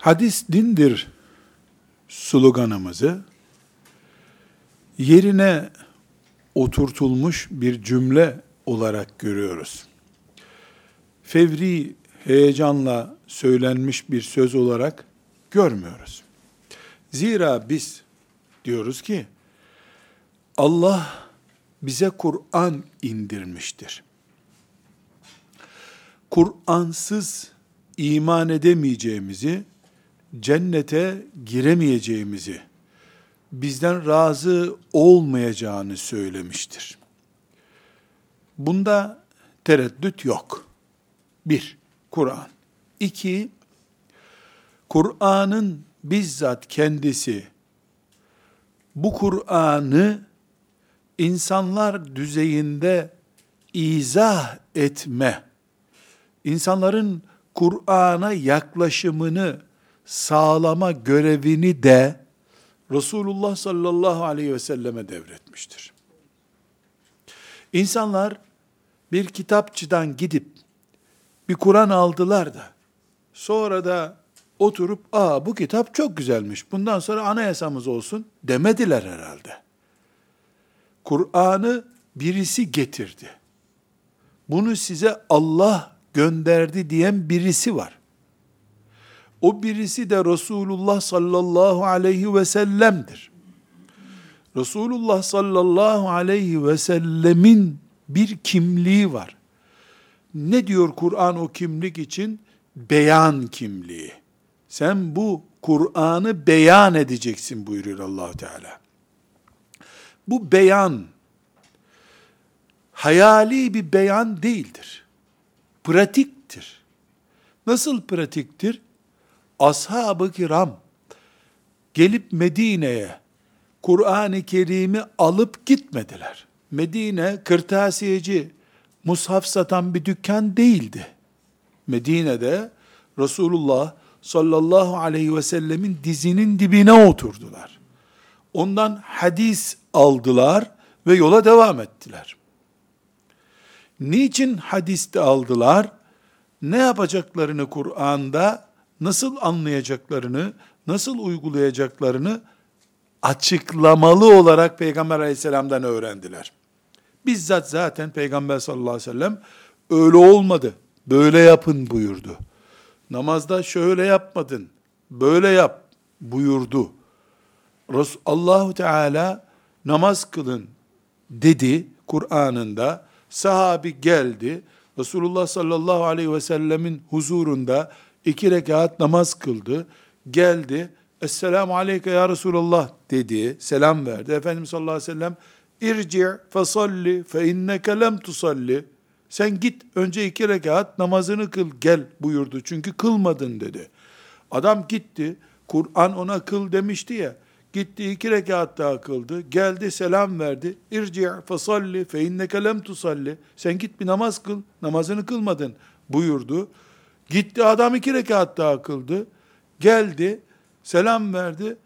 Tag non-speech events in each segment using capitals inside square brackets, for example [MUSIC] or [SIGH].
Hadis dindir sloganımızı yerine oturtulmuş bir cümle olarak görüyoruz. Fevri heyecanla söylenmiş bir söz olarak görmüyoruz. Zira biz diyoruz ki Allah bize Kur'an indirmiştir. Kur'ansız iman edemeyeceğimizi, cennete giremeyeceğimizi, bizden razı olmayacağını söylemiştir. Bunda tereddüt yok. Bir, Kur'an. İki, Kur'an'ın bizzat kendisi bu Kur'an'ı insanlar düzeyinde izah etme, insanların Kur'an'a yaklaşımını sağlama görevini de Resulullah sallallahu aleyhi ve selleme devretmiştir. İnsanlar bir kitapçıdan gidip bir Kur'an aldılar da sonra da oturup aa bu kitap çok güzelmiş bundan sonra anayasamız olsun demediler herhalde. Kur'an'ı birisi getirdi. Bunu size Allah gönderdi diyen birisi var. O birisi de Resulullah sallallahu aleyhi ve sellem'dir. Resulullah sallallahu aleyhi ve sellemin bir kimliği var. Ne diyor Kur'an o kimlik için? Beyan kimliği. Sen bu Kur'an'ı beyan edeceksin buyuruyor allah Teala. Bu beyan, hayali bir beyan değildir. Pratiktir. Nasıl pratiktir? Ashab-ı kiram, gelip Medine'ye Kur'an-ı Kerim'i alıp gitmediler. Medine kırtasiyeci, mushaf satan bir dükkan değildi. Medine'de Resulullah sallallahu aleyhi ve sellemin dizinin dibine oturdular. Ondan hadis aldılar ve yola devam ettiler. Niçin hadiste aldılar? Ne yapacaklarını Kur'an'da nasıl anlayacaklarını, nasıl uygulayacaklarını açıklamalı olarak Peygamber aleyhisselamdan öğrendiler. Bizzat zaten Peygamber sallallahu aleyhi ve sellem öyle olmadı, böyle yapın buyurdu. Namazda şöyle yapmadın, böyle yap buyurdu. Allahu Teala namaz kılın dedi Kur'an'ında. Sahabi geldi. Resulullah sallallahu aleyhi ve sellemin huzurunda iki rekat namaz kıldı. Geldi. Esselamu aleyke ya Resulallah dedi. Selam verdi. Efendimiz sallallahu aleyhi ve sellem irci' fesalli fe inneke lem tusalli. Sen git önce iki rekat namazını kıl gel buyurdu. Çünkü kılmadın dedi. Adam gitti. Kur'an ona kıl demişti ya. Gitti iki rekat daha kıldı. Geldi selam verdi. İrci' fesalli fe inneke lem tusalli. Sen git bir namaz kıl. Namazını kılmadın buyurdu. Gitti adam iki rekat daha kıldı. Geldi, selam verdi.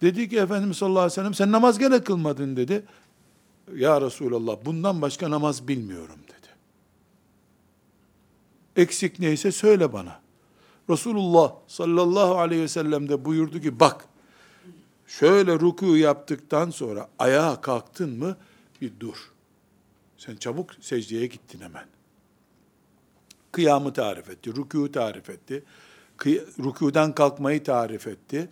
Dedi ki Efendimiz sallallahu aleyhi ve sellem sen namaz gene kılmadın dedi. Ya Resulallah bundan başka namaz bilmiyorum dedi. Eksik neyse söyle bana. Resulullah sallallahu aleyhi ve sellem de buyurdu ki bak şöyle ruku yaptıktan sonra ayağa kalktın mı bir dur. Sen çabuk secdeye gittin hemen kıyamı tarif etti, rükû tarif etti, rükûdan kalkmayı tarif etti,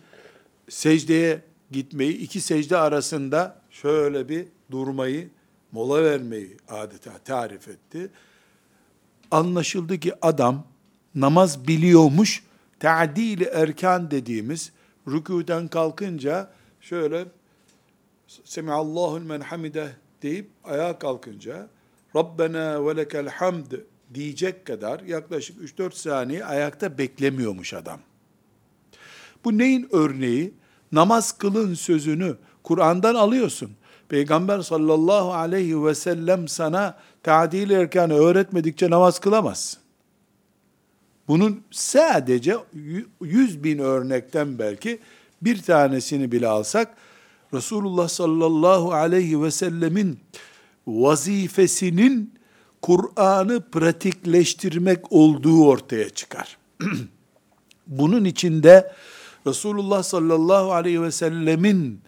secdeye gitmeyi, iki secde arasında şöyle bir durmayı, mola vermeyi adeta tarif etti. Anlaşıldı ki adam namaz biliyormuş, ta'dil erkan dediğimiz rükûden kalkınca şöyle Semihallahu men hamide deyip ayağa kalkınca Rabbena ve lekel hamd diyecek kadar yaklaşık 3-4 saniye ayakta beklemiyormuş adam. Bu neyin örneği? Namaz kılın sözünü Kur'an'dan alıyorsun. Peygamber sallallahu aleyhi ve sellem sana tadil erkanı öğretmedikçe namaz kılamazsın. Bunun sadece yüz bin örnekten belki bir tanesini bile alsak, Resulullah sallallahu aleyhi ve sellemin vazifesinin Kur'an'ı pratikleştirmek olduğu ortaya çıkar. [CLEARS THROAT] Bunun içinde Resulullah sallallahu aleyhi ve sellemin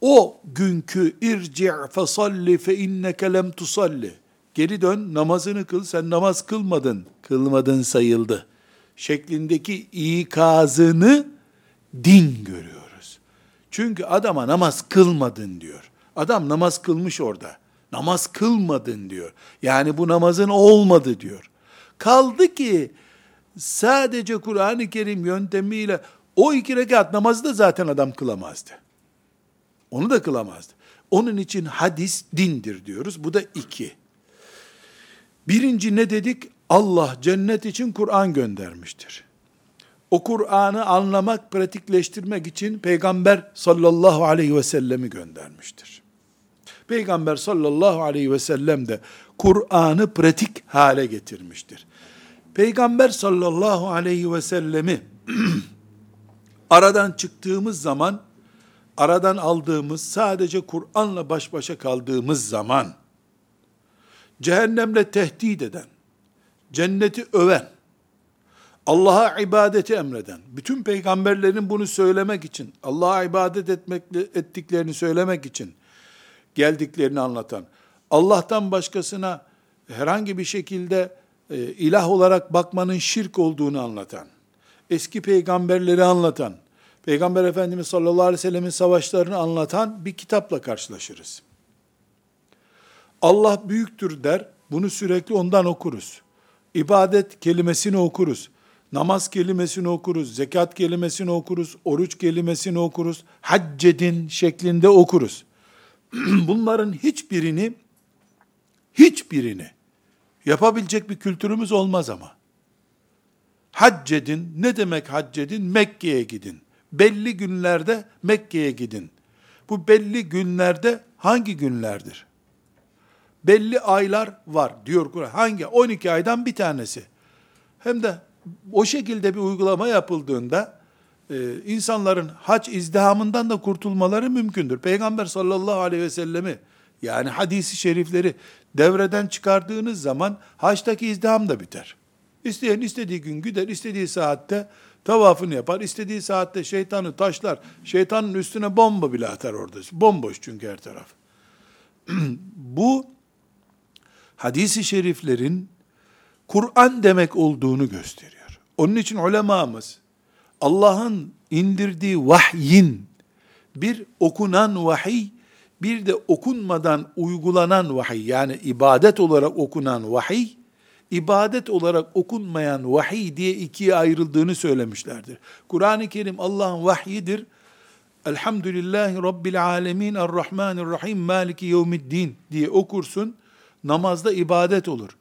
o günkü irci' fesalli fe inneke lem tusalli. Geri dön namazını kıl sen namaz kılmadın. Kılmadın sayıldı. Şeklindeki ikazını din görüyoruz. Çünkü adama namaz kılmadın diyor. Adam namaz kılmış orada. Namaz kılmadın diyor. Yani bu namazın olmadı diyor. Kaldı ki sadece Kur'an-ı Kerim yöntemiyle o iki rekat namazı da zaten adam kılamazdı. Onu da kılamazdı. Onun için hadis dindir diyoruz. Bu da iki. Birinci ne dedik? Allah cennet için Kur'an göndermiştir. O Kur'an'ı anlamak, pratikleştirmek için Peygamber sallallahu aleyhi ve sellemi göndermiştir. Peygamber sallallahu aleyhi ve sellem de Kur'an'ı pratik hale getirmiştir. Peygamber sallallahu aleyhi ve sellemi [CLEARS THROAT] aradan çıktığımız zaman, aradan aldığımız, sadece Kur'an'la baş başa kaldığımız zaman, cehennemle tehdit eden, cenneti öven, Allah'a ibadeti emreden, bütün peygamberlerin bunu söylemek için, Allah'a ibadet etmek, ettiklerini söylemek için geldiklerini anlatan, Allah'tan başkasına herhangi bir şekilde e, ilah olarak bakmanın şirk olduğunu anlatan, eski peygamberleri anlatan, Peygamber Efendimiz sallallahu aleyhi ve sellemin savaşlarını anlatan bir kitapla karşılaşırız. Allah büyüktür der, bunu sürekli ondan okuruz. İbadet kelimesini okuruz. Namaz kelimesini okuruz, zekat kelimesini okuruz, oruç kelimesini okuruz, haccedin şeklinde okuruz. [CLEARS THROAT] Bunların hiçbirini, hiçbirini yapabilecek bir kültürümüz olmaz ama. Haccedin, ne demek haccedin? Mekke'ye gidin. Belli günlerde Mekke'ye gidin. Bu belli günlerde hangi günlerdir? Belli aylar var diyor Kur'an. Hangi? 12 aydan bir tanesi. Hem de o şekilde bir uygulama yapıldığında e, insanların hac izdihamından da kurtulmaları mümkündür. Peygamber sallallahu aleyhi ve sellemi yani hadisi şerifleri devreden çıkardığınız zaman haçtaki izdiham da biter. İsteyen istediği gün gider, istediği saatte tavafını yapar, istediği saatte şeytanı taşlar, şeytanın üstüne bomba bile atar orada. Bomboş çünkü her taraf. [CLEARS THROAT] Bu hadisi şeriflerin Kur'an demek olduğunu gösteriyor. Onun için ulemamız Allah'ın indirdiği vahyin bir okunan vahiy, bir de okunmadan uygulanan vahiy, yani ibadet olarak okunan vahiy, ibadet olarak okunmayan vahiy diye ikiye ayrıldığını söylemişlerdir. Kur'an-ı Kerim Allah'ın vahyidir. Elhamdülillahi Rabbil alemin, Errahmanirrahim, Maliki yevmiddin diye okursun. Namazda ibadet olur.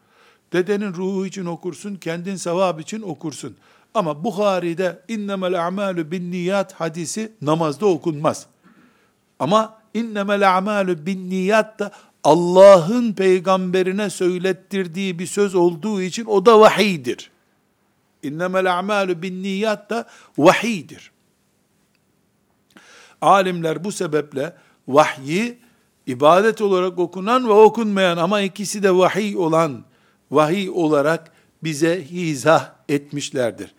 Dedenin ruhu için okursun, kendin sevap için okursun. Ama Bukhari'de innemel a'malu bin niyat hadisi namazda okunmaz. Ama innemel a'malu bin niyat da Allah'ın peygamberine söylettirdiği bir söz olduğu için o da vahiydir. İnnemel a'malu bin niyat da vahiydir. Alimler bu sebeple vahyi ibadet olarak okunan ve okunmayan ama ikisi de vahiy olan vahiy olarak bize izah etmişlerdir.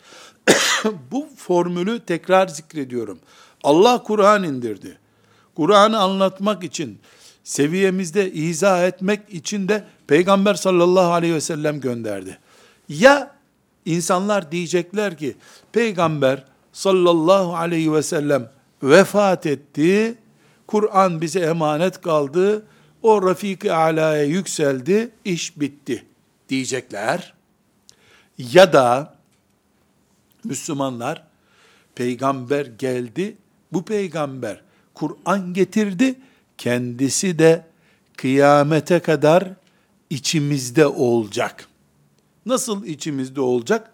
[COUGHS] Bu formülü tekrar zikrediyorum. Allah Kur'an indirdi. Kur'an'ı anlatmak için, seviyemizde izah etmek için de Peygamber sallallahu aleyhi ve sellem gönderdi. Ya insanlar diyecekler ki, Peygamber sallallahu aleyhi ve sellem vefat etti, Kur'an bize emanet kaldı, o Rafik-i Ala'ya yükseldi, iş bitti diyecekler. Ya da Müslümanlar peygamber geldi, bu peygamber Kur'an getirdi, kendisi de kıyamete kadar içimizde olacak. Nasıl içimizde olacak?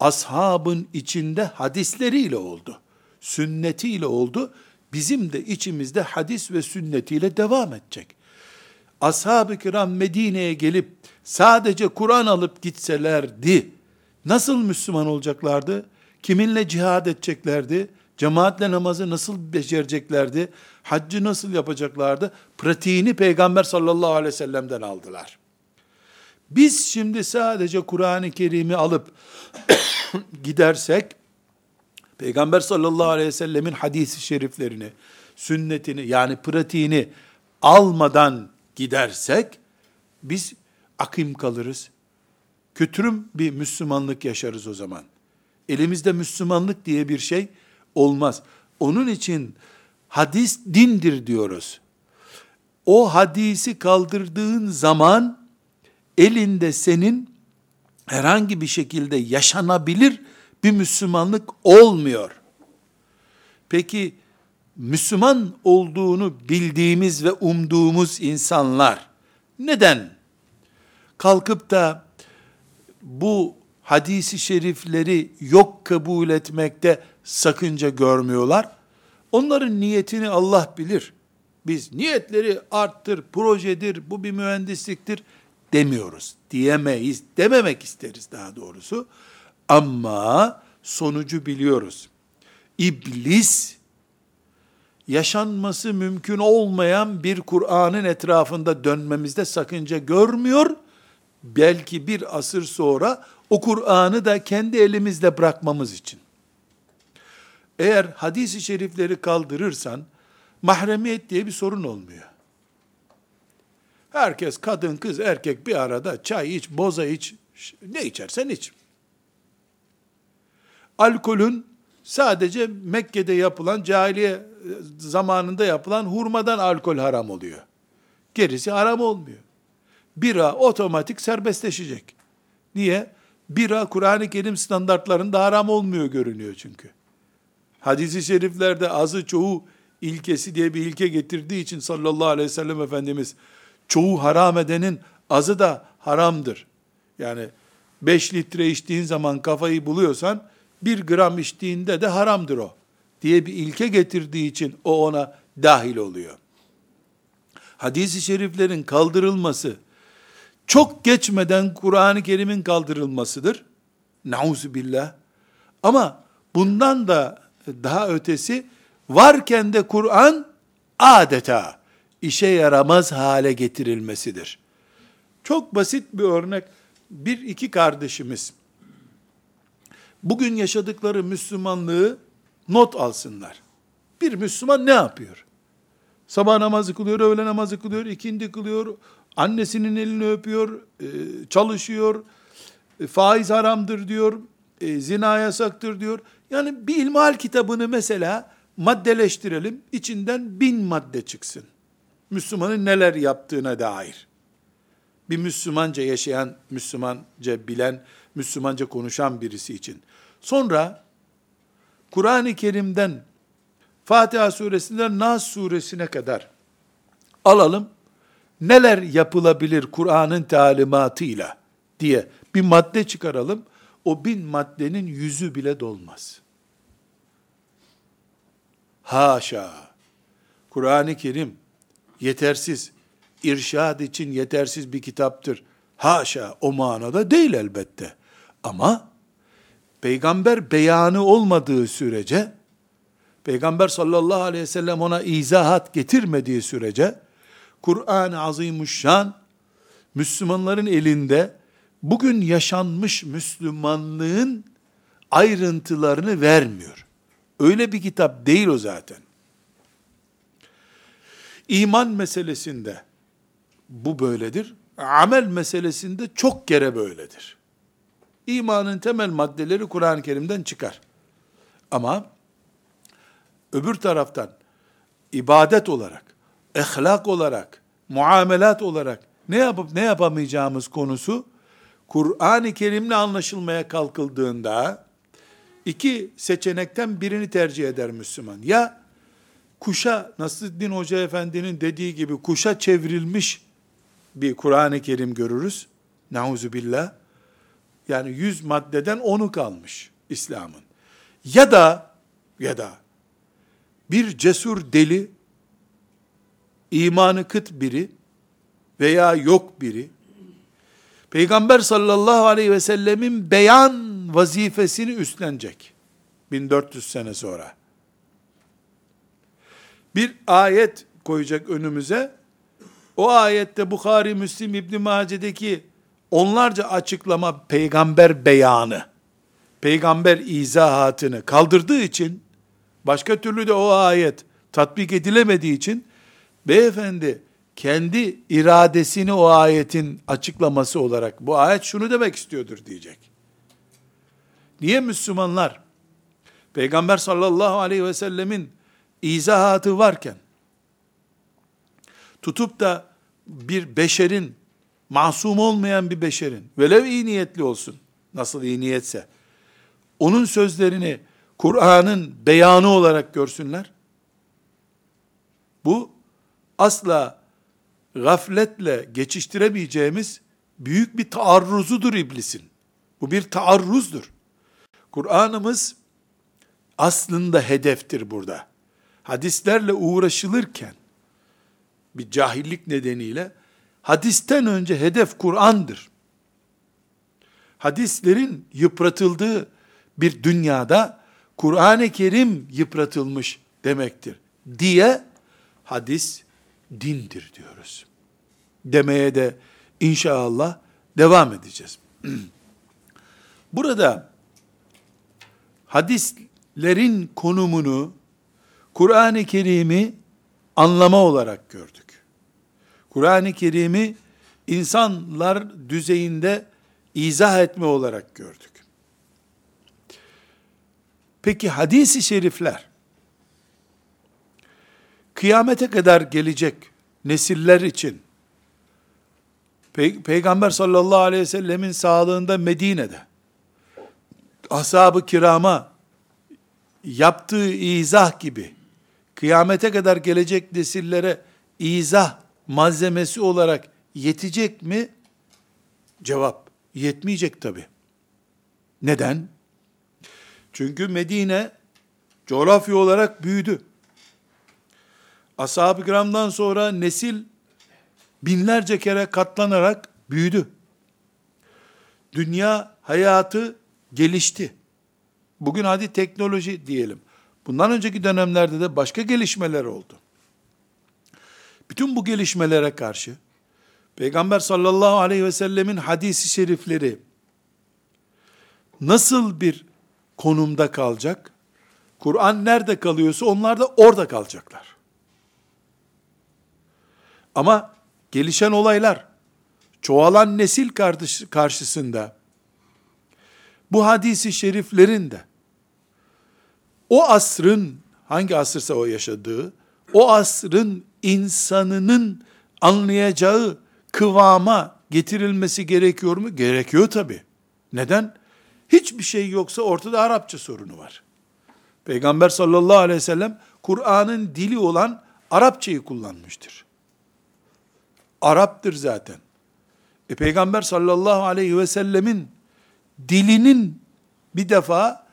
Ashabın içinde hadisleriyle oldu. Sünnetiyle oldu. Bizim de içimizde hadis ve sünnetiyle devam edecek. Ashab-ı kiram Medine'ye gelip sadece Kur'an alıp gitselerdi, nasıl Müslüman olacaklardı? Kiminle cihad edeceklerdi? Cemaatle namazı nasıl becereceklerdi? Haccı nasıl yapacaklardı? Pratiğini Peygamber sallallahu aleyhi ve sellem'den aldılar. Biz şimdi sadece Kur'an-ı Kerim'i alıp [COUGHS] gidersek, Peygamber sallallahu aleyhi ve sellemin hadisi şeriflerini, sünnetini yani pratiğini almadan gidersek biz akim kalırız. Kötürüm bir Müslümanlık yaşarız o zaman. Elimizde Müslümanlık diye bir şey olmaz. Onun için hadis dindir diyoruz. O hadisi kaldırdığın zaman elinde senin herhangi bir şekilde yaşanabilir bir Müslümanlık olmuyor. Peki Müslüman olduğunu bildiğimiz ve umduğumuz insanlar neden kalkıp da bu hadisi şerifleri yok kabul etmekte sakınca görmüyorlar? Onların niyetini Allah bilir. Biz niyetleri arttır, projedir, bu bir mühendisliktir demiyoruz. Diyemeyiz, dememek isteriz daha doğrusu. Ama sonucu biliyoruz. İblis yaşanması mümkün olmayan bir Kur'an'ın etrafında dönmemizde sakınca görmüyor. Belki bir asır sonra o Kur'an'ı da kendi elimizde bırakmamız için. Eğer hadisi şerifleri kaldırırsan mahremiyet diye bir sorun olmuyor. Herkes kadın, kız, erkek bir arada çay iç, boza iç, ne içersen iç. Alkolün sadece Mekke'de yapılan, cahiliye e, zamanında yapılan hurmadan alkol haram oluyor. Gerisi haram olmuyor. Bira otomatik serbestleşecek. Niye? Bira Kur'an-ı Kerim standartlarında haram olmuyor görünüyor çünkü. Hadis-i şeriflerde azı çoğu ilkesi diye bir ilke getirdiği için sallallahu aleyhi ve sellem Efendimiz çoğu haram edenin azı da haramdır. Yani 5 litre içtiğin zaman kafayı buluyorsan, 1 gram içtiğinde de haramdır o. Diye bir ilke getirdiği için o ona dahil oluyor. Hadis-i şeriflerin kaldırılması, çok geçmeden Kur'an-ı Kerim'in kaldırılmasıdır. Nauzu billah. Ama bundan da daha ötesi, varken de Kur'an adeta işe yaramaz hale getirilmesidir. Çok basit bir örnek. Bir iki kardeşimiz bugün yaşadıkları Müslümanlığı not alsınlar. Bir Müslüman ne yapıyor? Sabah namazı kılıyor, öğle namazı kılıyor, ikindi kılıyor, annesinin elini öpüyor, e, çalışıyor, e, faiz haramdır diyor, e, zina yasaktır diyor. Yani bir ilmihal kitabını mesela maddeleştirelim, içinden bin madde çıksın. Müslümanın neler yaptığına dair. Bir Müslümanca yaşayan, Müslümanca bilen, Müslümanca konuşan birisi için. Sonra Kur'an-ı Kerim'den Fatiha suresinden Nas suresine kadar alalım. Neler yapılabilir Kur'an'ın talimatıyla diye bir madde çıkaralım. O bin maddenin yüzü bile dolmaz. Haşa! Kur'an-ı Kerim yetersiz, irşad için yetersiz bir kitaptır. Haşa o manada değil elbette. Ama peygamber beyanı olmadığı sürece, peygamber sallallahu aleyhi ve sellem ona izahat getirmediği sürece, Kur'an-ı Azimuşşan, Müslümanların elinde bugün yaşanmış Müslümanlığın ayrıntılarını vermiyor. Öyle bir kitap değil o zaten. İman meselesinde bu böyledir. Amel meselesinde çok kere böyledir. İmanın temel maddeleri Kur'an-ı Kerim'den çıkar. Ama öbür taraftan ibadet olarak, ehlak olarak, muamelat olarak ne yapıp ne yapamayacağımız konusu Kur'an-ı Kerim'le anlaşılmaya kalkıldığında iki seçenekten birini tercih eder Müslüman. Ya kuşa Nasreddin Hoca Efendi'nin dediği gibi kuşa çevrilmiş bir Kur'an-ı Kerim görürüz. Nauzu billah. Yani yüz maddeden onu kalmış İslam'ın. Ya da ya da bir cesur deli, imanı kıt biri veya yok biri, Peygamber sallallahu aleyhi ve sellemin beyan vazifesini üstlenecek. 1400 sene sonra bir ayet koyacak önümüze. O ayette Bukhari, Müslim, İbn Mace'deki onlarca açıklama peygamber beyanı. peygamber izahatını kaldırdığı için, başka türlü de o ayet tatbik edilemediği için, beyefendi kendi iradesini o ayetin açıklaması olarak, bu ayet şunu demek istiyordur diyecek. Niye Müslümanlar, Peygamber sallallahu aleyhi ve sellemin izahatı varken, tutup da bir beşerin, masum olmayan bir beşerin, velev iyi niyetli olsun, nasıl iyi niyetse, onun sözlerini Kur'an'ın beyanı olarak görsünler. Bu asla gafletle geçiştiremeyeceğimiz büyük bir taarruzudur iblisin. Bu bir taarruzdur. Kur'an'ımız aslında hedeftir burada. Hadislerle uğraşılırken bir cahillik nedeniyle hadisten önce hedef Kur'an'dır. Hadislerin yıpratıldığı bir dünyada Kur'an-ı Kerim yıpratılmış demektir diye hadis dindir diyoruz. Demeye de inşallah devam edeceğiz. [CLEARS THROAT] Burada hadislerin konumunu Kur'an-ı Kerim'i anlama olarak gördük. Kur'an-ı Kerim'i insanlar düzeyinde izah etme olarak gördük. Peki hadisi şerifler kıyamete kadar gelecek nesiller için Pey- Peygamber sallallahu aleyhi ve sellemin sağlığında Medine'de ashab-ı kirama yaptığı izah gibi kıyamete kadar gelecek nesillere izah malzemesi olarak yetecek mi? Cevap, yetmeyecek tabi. Neden? Çünkü Medine coğrafya olarak büyüdü. Ashab-ı kiramdan sonra nesil binlerce kere katlanarak büyüdü. Dünya hayatı gelişti. Bugün hadi teknoloji diyelim. Bundan önceki dönemlerde de başka gelişmeler oldu. Bütün bu gelişmelere karşı Peygamber sallallahu aleyhi ve sellemin hadisi şerifleri nasıl bir konumda kalacak? Kur'an nerede kalıyorsa onlar da orada kalacaklar. Ama gelişen olaylar, çoğalan nesil karşısında bu hadisi şeriflerin de o asrın hangi asırsa o yaşadığı o asrın insanının anlayacağı kıvama getirilmesi gerekiyor mu? Gerekiyor tabi. Neden? Hiçbir şey yoksa ortada Arapça sorunu var. Peygamber sallallahu aleyhi ve sellem Kur'an'ın dili olan Arapçayı kullanmıştır. Arap'tır zaten. E Peygamber sallallahu aleyhi ve sellemin dilinin bir defa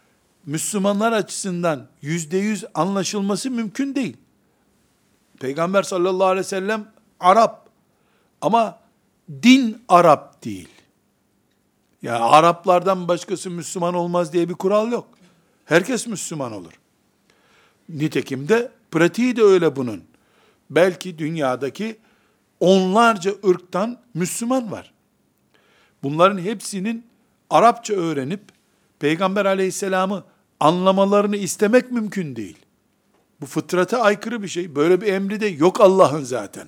Müslümanlar açısından yüzde yüz anlaşılması mümkün değil. Peygamber sallallahu aleyhi ve sellem Arap ama din Arap değil. Ya yani Araplardan başkası Müslüman olmaz diye bir kural yok. Herkes Müslüman olur. Nitekim de pratiği de öyle bunun. Belki dünyadaki onlarca ırktan Müslüman var. Bunların hepsinin Arapça öğrenip Peygamber aleyhisselamı anlamalarını istemek mümkün değil. Bu fıtrata aykırı bir şey. Böyle bir emri de yok Allah'ın zaten.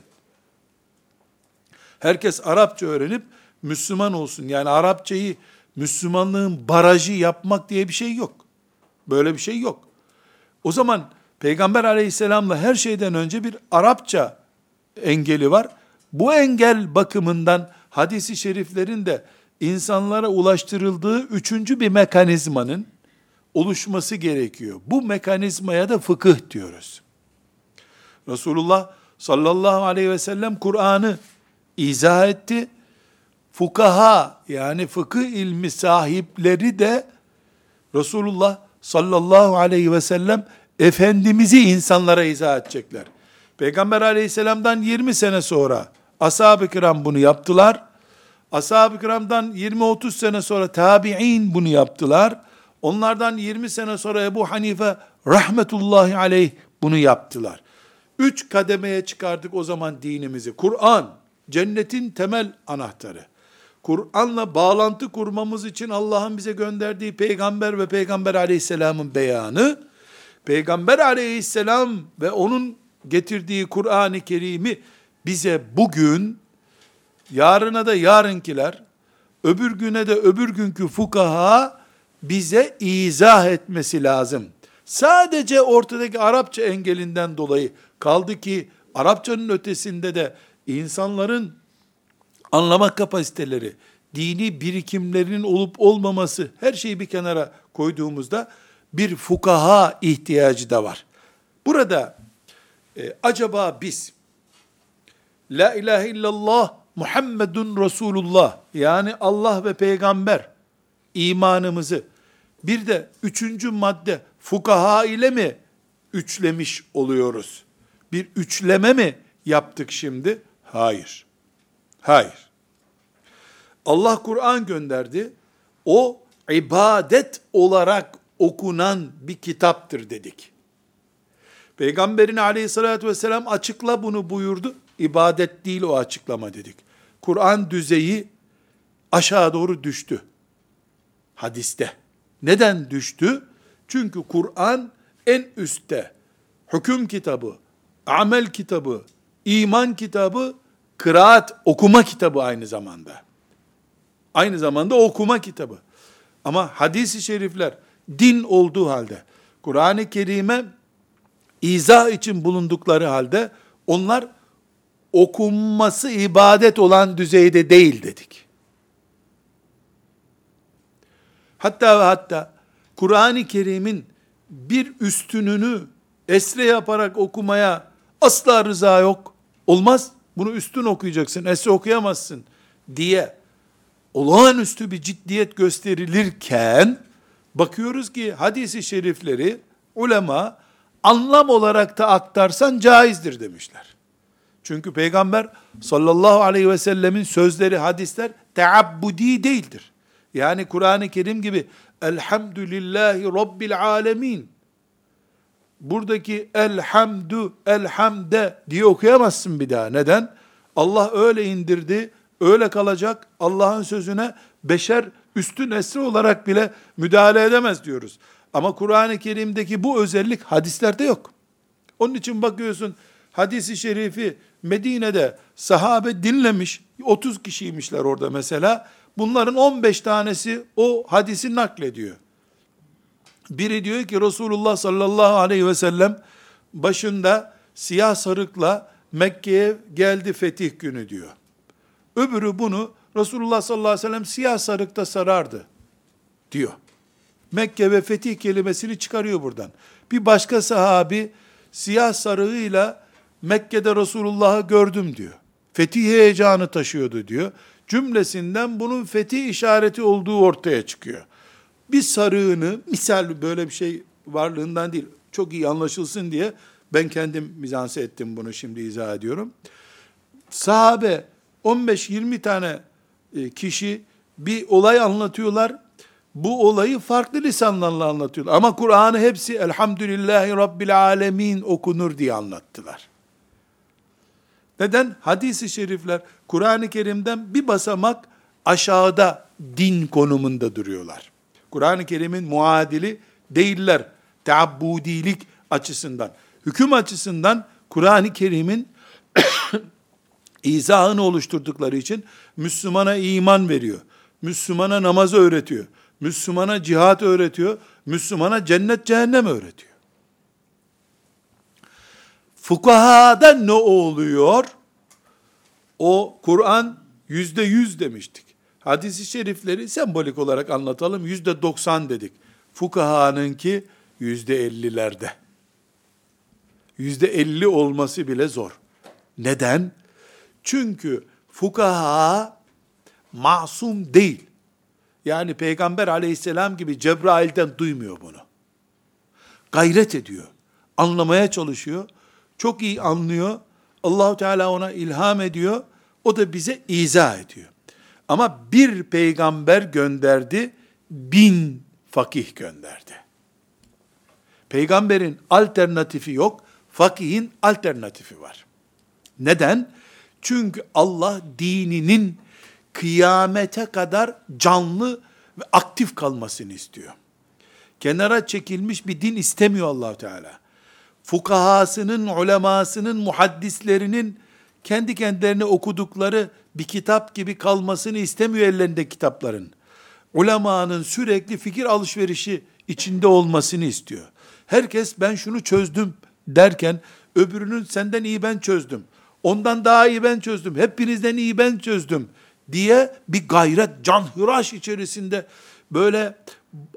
Herkes Arapça öğrenip Müslüman olsun. Yani Arapçayı Müslümanlığın barajı yapmak diye bir şey yok. Böyle bir şey yok. O zaman Peygamber aleyhisselamla her şeyden önce bir Arapça engeli var. Bu engel bakımından hadisi şeriflerin de insanlara ulaştırıldığı üçüncü bir mekanizmanın oluşması gerekiyor. Bu mekanizmaya da fıkıh diyoruz. Resulullah sallallahu aleyhi ve sellem Kur'an'ı izah etti. Fukaha yani fıkıh ilmi sahipleri de Resulullah sallallahu aleyhi ve sellem Efendimiz'i insanlara izah edecekler. Peygamber aleyhisselamdan 20 sene sonra ashab-ı kiram bunu yaptılar. Ashab-ı kiramdan 20-30 sene sonra tabi'in bunu yaptılar. Onlardan 20 sene sonra Ebu Hanife rahmetullahi aleyh bunu yaptılar. Üç kademeye çıkardık o zaman dinimizi. Kur'an, cennetin temel anahtarı. Kur'an'la bağlantı kurmamız için Allah'ın bize gönderdiği peygamber ve peygamber aleyhisselamın beyanı, peygamber aleyhisselam ve onun getirdiği Kur'an-ı Kerim'i bize bugün, yarına da yarınkiler, öbür güne de öbür günkü fukaha bize izah etmesi lazım. Sadece ortadaki Arapça engelinden dolayı kaldı ki Arapçanın ötesinde de insanların anlama kapasiteleri, dini birikimlerinin olup olmaması, her şeyi bir kenara koyduğumuzda bir fukaha ihtiyacı da var. Burada e, acaba biz La ilahe illallah Muhammedun Resulullah yani Allah ve peygamber imanımızı bir de üçüncü madde fukaha ile mi üçlemiş oluyoruz? Bir üçleme mi yaptık şimdi? Hayır. Hayır. Allah Kur'an gönderdi. O ibadet olarak okunan bir kitaptır dedik. Peygamberin aleyhissalatü vesselam açıkla bunu buyurdu. İbadet değil o açıklama dedik. Kur'an düzeyi aşağı doğru düştü. Hadiste. Neden düştü? Çünkü Kur'an en üstte hüküm kitabı, amel kitabı, iman kitabı, kıraat, okuma kitabı aynı zamanda. Aynı zamanda okuma kitabı. Ama hadisi şerifler din olduğu halde, Kur'an-ı Kerim'e izah için bulundukları halde onlar okunması ibadet olan düzeyde değil dedik. Hatta ve hatta Kur'an-ı Kerim'in bir üstününü esre yaparak okumaya asla rıza yok. Olmaz. Bunu üstün okuyacaksın, esre okuyamazsın diye olağanüstü bir ciddiyet gösterilirken bakıyoruz ki hadisi şerifleri ulema anlam olarak da aktarsan caizdir demişler. Çünkü peygamber sallallahu aleyhi ve sellemin sözleri, hadisler teabbudi değildir. Yani Kur'an-ı Kerim gibi elhamdülillahi rabbil alemin buradaki elhamdü, elhamde diye okuyamazsın bir daha. Neden? Allah öyle indirdi, öyle kalacak. Allah'ın sözüne beşer üstün esri olarak bile müdahale edemez diyoruz. Ama Kur'an-ı Kerim'deki bu özellik hadislerde yok. Onun için bakıyorsun hadisi şerifi Medine'de sahabe dinlemiş, 30 kişiymişler orada mesela. Bunların 15 tanesi o hadisi naklediyor. Biri diyor ki Resulullah sallallahu aleyhi ve sellem başında siyah sarıkla Mekke'ye geldi fetih günü diyor. Öbürü bunu Resulullah sallallahu aleyhi ve sellem siyah sarıkta sarardı diyor. Mekke ve fetih kelimesini çıkarıyor buradan. Bir başka sahabi siyah sarığıyla Mekke'de Resulullah'ı gördüm diyor. Fetih heyecanı taşıyordu diyor. Cümlesinden bunun fetih işareti olduğu ortaya çıkıyor. Bir sarığını, misal böyle bir şey varlığından değil, çok iyi anlaşılsın diye ben kendim mizanse ettim bunu şimdi izah ediyorum. Sahabe 15-20 tane e, kişi bir olay anlatıyorlar. Bu olayı farklı lisanlarla anlatıyorlar. Ama Kur'an'ı hepsi Elhamdülillahi Rabbil Alemin okunur diye anlattılar. Neden? Hadis-i şerifler Kur'an-ı Kerim'den bir basamak aşağıda din konumunda duruyorlar. Kur'an-ı Kerim'in muadili değiller. Teabbudilik açısından. Hüküm açısından Kur'an-ı Kerim'in [COUGHS] izahını oluşturdukları için Müslümana iman veriyor. Müslümana namazı öğretiyor. Müslümana cihat öğretiyor. Müslümana cennet cehennem öğretiyor. Fukahada ne oluyor? O Kur'an yüzde yüz demiştik. Hadis-i şerifleri sembolik olarak anlatalım. Yüzde doksan dedik. Fukahanınki yüzde ellilerde. Yüzde elli olması bile zor. Neden? Çünkü fukaha masum değil. Yani Peygamber aleyhisselam gibi Cebrail'den duymuyor bunu. Gayret ediyor. Anlamaya çalışıyor. Çok iyi anlıyor. Allahu Teala ona ilham ediyor. O da bize izah ediyor. Ama bir peygamber gönderdi, bin fakih gönderdi. Peygamberin alternatifi yok, fakihin alternatifi var. Neden? Çünkü Allah dininin kıyamete kadar canlı ve aktif kalmasını istiyor. Kenara çekilmiş bir din istemiyor allah Teala. Fukahasının, ulemasının, muhaddislerinin kendi kendilerine okudukları bir kitap gibi kalmasını istemiyor ellerinde kitapların. Ulemanın sürekli fikir alışverişi içinde olmasını istiyor. Herkes ben şunu çözdüm derken öbürünün senden iyi ben çözdüm. Ondan daha iyi ben çözdüm. Hepinizden iyi ben çözdüm diye bir gayret, canhıraş içerisinde böyle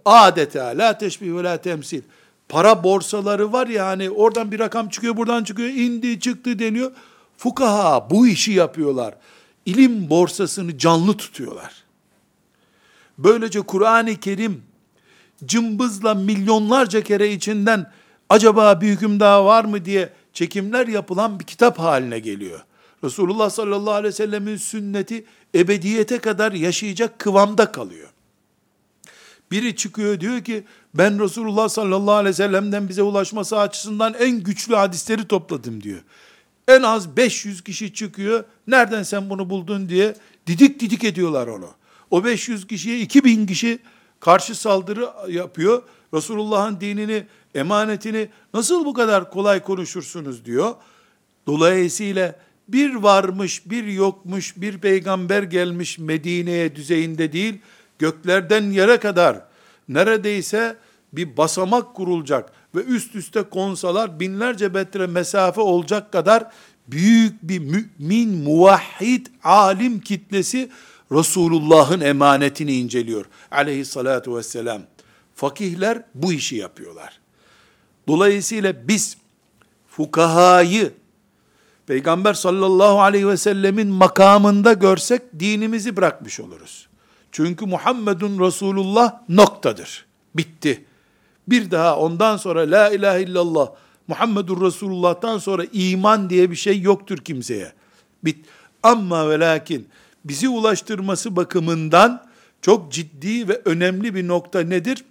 adeta la teşbih ve la temsil. Para borsaları var ya hani oradan bir rakam çıkıyor buradan çıkıyor indi çıktı deniyor. Fukaha bu işi yapıyorlar. İlim borsasını canlı tutuyorlar. Böylece Kur'an-ı Kerim cımbızla milyonlarca kere içinden acaba bir hüküm daha var mı diye çekimler yapılan bir kitap haline geliyor. Resulullah sallallahu aleyhi ve sellemin sünneti ebediyete kadar yaşayacak kıvamda kalıyor. Biri çıkıyor diyor ki ben Resulullah sallallahu aleyhi ve sellem'den bize ulaşması açısından en güçlü hadisleri topladım diyor. En az 500 kişi çıkıyor. Nereden sen bunu buldun diye didik didik ediyorlar onu. O 500 kişiye 2000 kişi karşı saldırı yapıyor. Resulullah'ın dinini, emanetini nasıl bu kadar kolay konuşursunuz diyor. Dolayısıyla bir varmış, bir yokmuş, bir peygamber gelmiş Medine'ye düzeyinde değil, göklerden yere kadar neredeyse bir basamak kurulacak ve üst üste konsalar binlerce metre mesafe olacak kadar büyük bir mümin, muvahhid, alim kitlesi Resulullah'ın emanetini inceliyor. Aleyhissalatu vesselam. Fakihler bu işi yapıyorlar. Dolayısıyla biz fukahayı Peygamber sallallahu aleyhi ve sellemin makamında görsek dinimizi bırakmış oluruz. Çünkü Muhammedun Resulullah noktadır. Bitti. Bir daha ondan sonra la ilahe illallah Muhammedur Resulullah'tan sonra iman diye bir şey yoktur kimseye. Bit. Ama ve lakin bizi ulaştırması bakımından çok ciddi ve önemli bir nokta nedir?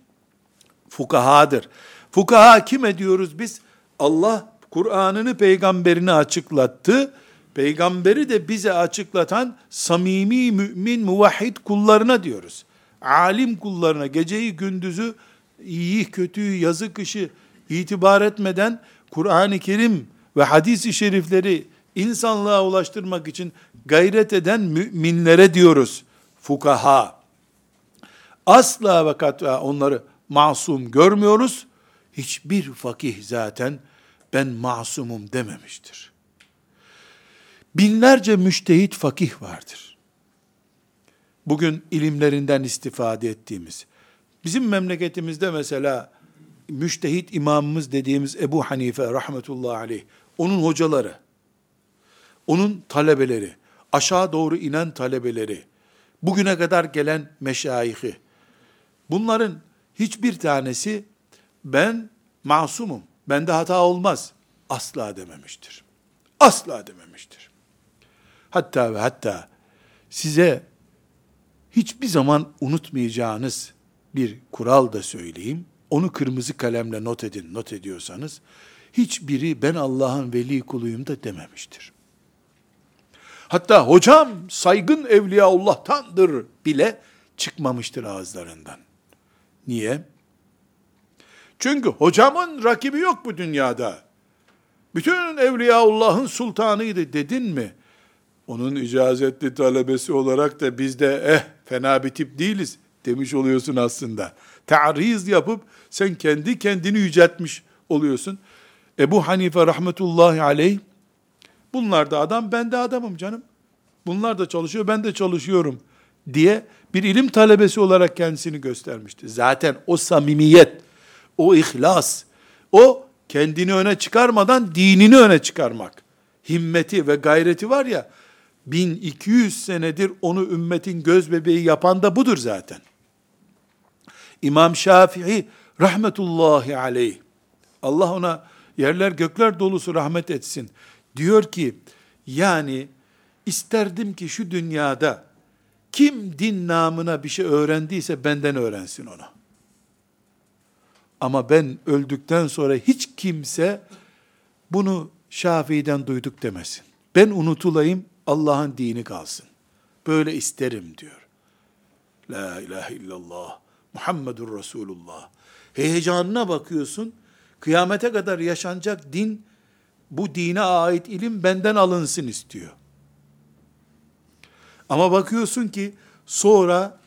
Fukahadır. Fukaha kim ediyoruz biz? Allah Kur'an'ını peygamberini açıklattı. Peygamberi de bize açıklatan samimi mümin muvahhid kullarına diyoruz. Alim kullarına geceyi gündüzü iyi kötüyü yazı kışı itibar etmeden Kur'an-ı Kerim ve hadis-i şerifleri insanlığa ulaştırmak için gayret eden müminlere diyoruz. Fukaha. Asla ve kat'a onları masum görmüyoruz. Hiçbir fakih zaten ben masumum dememiştir. Binlerce müştehit fakih vardır. Bugün ilimlerinden istifade ettiğimiz. Bizim memleketimizde mesela müştehit imamımız dediğimiz Ebu Hanife rahmetullahi aleyh, onun hocaları, onun talebeleri, aşağı doğru inen talebeleri, bugüne kadar gelen meşayihi, bunların hiçbir tanesi ben masumum, bende hata olmaz, asla dememiştir. Asla dememiştir. Hatta ve hatta size hiçbir zaman unutmayacağınız bir kural da söyleyeyim. Onu kırmızı kalemle not edin, not ediyorsanız. Hiçbiri ben Allah'ın veli kuluyum da dememiştir. Hatta hocam saygın Evliyaullah'tandır bile çıkmamıştır ağızlarından. Niye? Çünkü hocamın rakibi yok bu dünyada. Bütün Evliyaullah'ın sultanıydı dedin mi? Onun icazetli talebesi olarak da biz de eh fena bir tip değiliz demiş oluyorsun aslında. Ta'riz yapıp sen kendi kendini yüceltmiş oluyorsun. Ebu Hanife rahmetullahi aleyh bunlar da adam ben de adamım canım. Bunlar da çalışıyor ben de çalışıyorum diye bir ilim talebesi olarak kendisini göstermişti. Zaten o samimiyet, o ihlas, o kendini öne çıkarmadan dinini öne çıkarmak, himmeti ve gayreti var ya, 1200 senedir onu ümmetin göz bebeği yapan da budur zaten. İmam Şafii rahmetullahi aleyh, Allah ona yerler gökler dolusu rahmet etsin, diyor ki, yani isterdim ki şu dünyada kim din namına bir şey öğrendiyse benden öğrensin onu. Ama ben öldükten sonra hiç kimse bunu Şafii'den duyduk demesin. Ben unutulayım, Allah'ın dini kalsın. böyle isterim diyor. La ilahe illallah. Muhammedur Resulullah. Heyecanına bakıyorsun. Kıyamete kadar yaşanacak din, bu dine ait ilim benden alınsın istiyor. Ama bakıyorsun ki sonra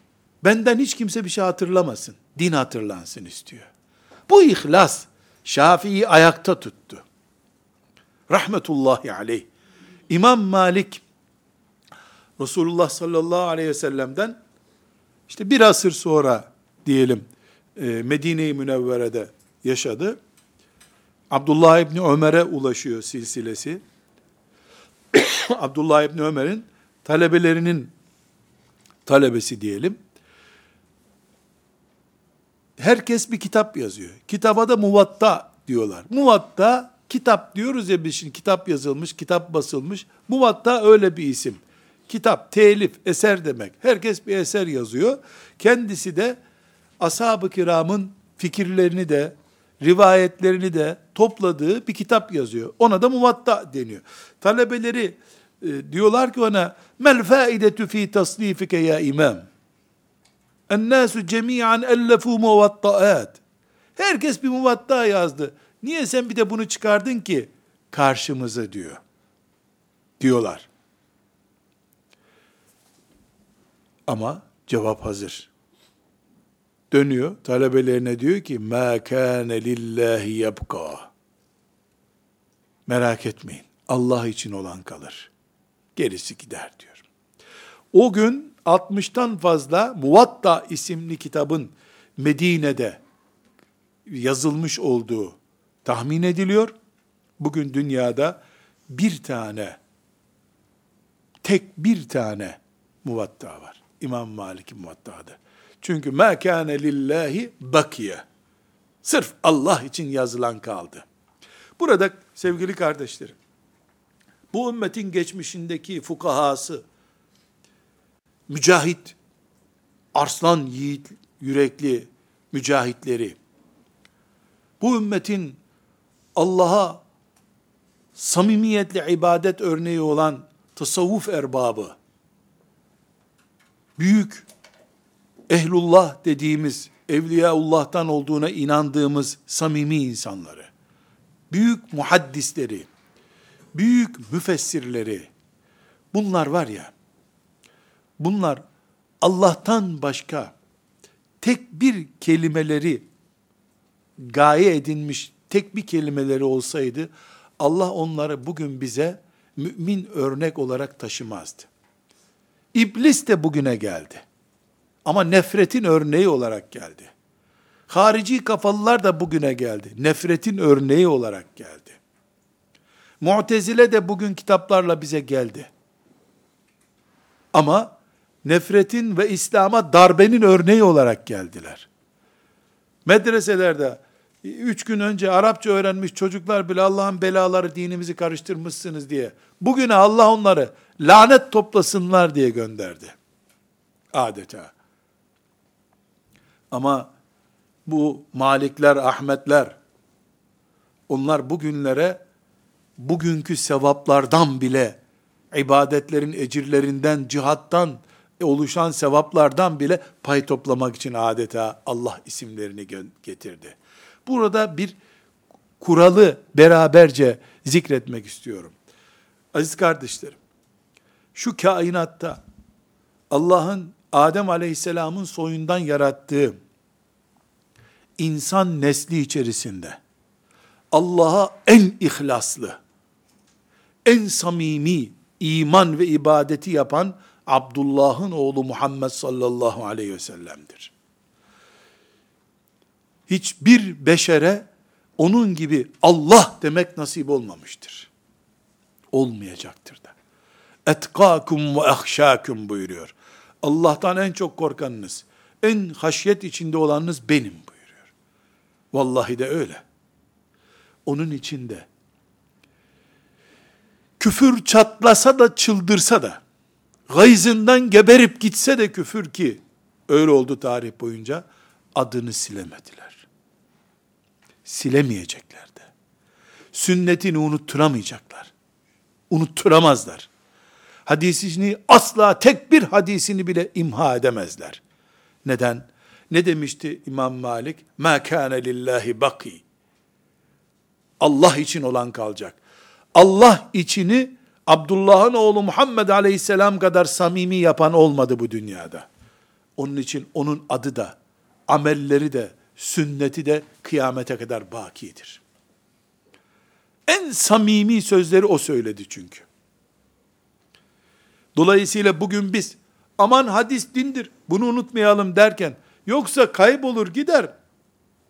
benden hiç kimse bir şey hatırlamasın. Din hatırlansın istiyor. Bu ihlas Şafii'yi ayakta tuttu. Rahmetullahi aleyh. İmam Malik Resulullah sallallahu aleyhi ve sellem'den işte bir asır sonra diyelim e, Medine-i Münevvere'de yaşadı. Abdullah İbni Ömer'e ulaşıyor silsilesi. [COUGHS] Abdullah İbni Ömer'in talebelerinin talebesi diyelim. Herkes bir kitap yazıyor. Kitaba da muvatta diyorlar. Muvatta kitap diyoruz ya biz şimdi kitap yazılmış, kitap basılmış. Muvatta öyle bir isim. Kitap, telif, eser demek. Herkes bir eser yazıyor. Kendisi de ashab-ı kiramın fikirlerini de, rivayetlerini de topladığı bir kitap yazıyor. Ona da muvatta deniyor. Talebeleri e, diyorlar ki ona mel faidetu fi tasnifike ya imam. Ennâsü cemiyan ellefû muvattaat. Herkes bir muvatta yazdı. Niye sen bir de bunu çıkardın ki karşımıza diyor. Diyorlar. Ama cevap hazır. Dönüyor talebelerine diyor ki ma kana lillahi yabqa. Merak etmeyin. Allah için olan kalır. Gerisi gider diyor. O gün 60'tan fazla Muvatta isimli kitabın Medine'de yazılmış olduğu tahmin ediliyor. Bugün dünyada bir tane, tek bir tane muvatta var. İmam Malik'in muvattadı. Çünkü ma kâne lillahi bakiye. Sırf Allah için yazılan kaldı. Burada sevgili kardeşlerim, bu ümmetin geçmişindeki fukahası, mücahit, arslan yiğit, yürekli mücahitleri, bu ümmetin Allah'a samimiyetle ibadet örneği olan tasavvuf erbabı, büyük ehlullah dediğimiz, evliyaullah'tan olduğuna inandığımız samimi insanları, büyük muhaddisleri, büyük müfessirleri, bunlar var ya, bunlar Allah'tan başka tek bir kelimeleri gaye edinmiş tek bir kelimeleri olsaydı Allah onları bugün bize mümin örnek olarak taşımazdı. İblis de bugüne geldi. Ama nefretin örneği olarak geldi. Harici kafalılar da bugüne geldi. Nefretin örneği olarak geldi. Mu'tezile de bugün kitaplarla bize geldi. Ama nefretin ve İslam'a darbenin örneği olarak geldiler. Medreselerde üç gün önce Arapça öğrenmiş çocuklar bile Allah'ın belaları dinimizi karıştırmışsınız diye. Bugüne Allah onları lanet toplasınlar diye gönderdi. Adeta. Ama bu Malikler, Ahmetler, onlar bugünlere bugünkü sevaplardan bile, ibadetlerin ecirlerinden, cihattan oluşan sevaplardan bile pay toplamak için adeta Allah isimlerini getirdi. Burada bir kuralı beraberce zikretmek istiyorum. Aziz kardeşlerim, şu kainatta Allah'ın Adem Aleyhisselam'ın soyundan yarattığı insan nesli içerisinde Allah'a en ihlaslı, en samimi iman ve ibadeti yapan Abdullah'ın oğlu Muhammed sallallahu aleyhi ve sellem'dir hiçbir beşere onun gibi Allah demek nasip olmamıştır. Olmayacaktır da. Etkâkum ve ahşâkum buyuruyor. Allah'tan en çok korkanınız, en haşyet içinde olanınız benim buyuruyor. Vallahi de öyle. Onun içinde küfür çatlasa da çıldırsa da, gayzından geberip gitse de küfür ki, öyle oldu tarih boyunca, adını silemediler silemeyecekler Sünnetini unutturamayacaklar. Unutturamazlar. Hadisini asla tek bir hadisini bile imha edemezler. Neden? Ne demişti İmam Malik? Ma kana lillahi baki. Allah için olan kalacak. Allah içini Abdullah'ın oğlu Muhammed Aleyhisselam kadar samimi yapan olmadı bu dünyada. Onun için onun adı da, amelleri de, sünneti de kıyamete kadar bakidir. En samimi sözleri o söyledi çünkü. Dolayısıyla bugün biz aman hadis dindir bunu unutmayalım derken yoksa kaybolur gider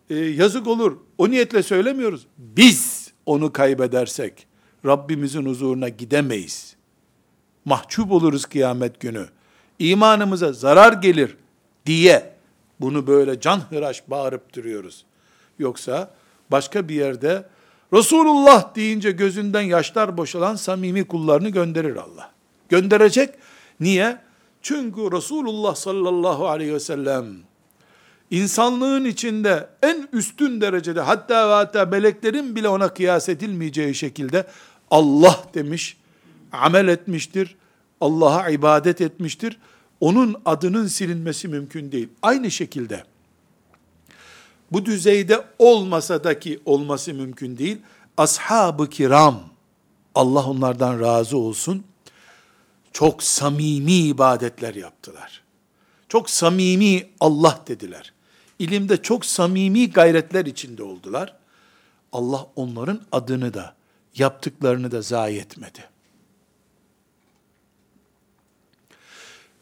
e, yazık olur o niyetle söylemiyoruz. Biz onu kaybedersek Rabbimizin huzuruna gidemeyiz. Mahcup oluruz kıyamet günü. İmanımıza zarar gelir diye bunu böyle can hıraş bağırıp duruyoruz. Yoksa başka bir yerde Resulullah deyince gözünden yaşlar boşalan samimi kullarını gönderir Allah. Gönderecek. Niye? Çünkü Resulullah sallallahu aleyhi ve sellem insanlığın içinde en üstün derecede hatta ve hatta meleklerin bile ona kıyas edilmeyeceği şekilde Allah demiş, amel etmiştir, Allah'a ibadet etmiştir. Onun adının silinmesi mümkün değil. Aynı şekilde bu düzeyde olmasa da ki olması mümkün değil. Ashab-ı kiram, Allah onlardan razı olsun, çok samimi ibadetler yaptılar. Çok samimi Allah dediler. İlimde çok samimi gayretler içinde oldular. Allah onların adını da, yaptıklarını da zayi etmedi.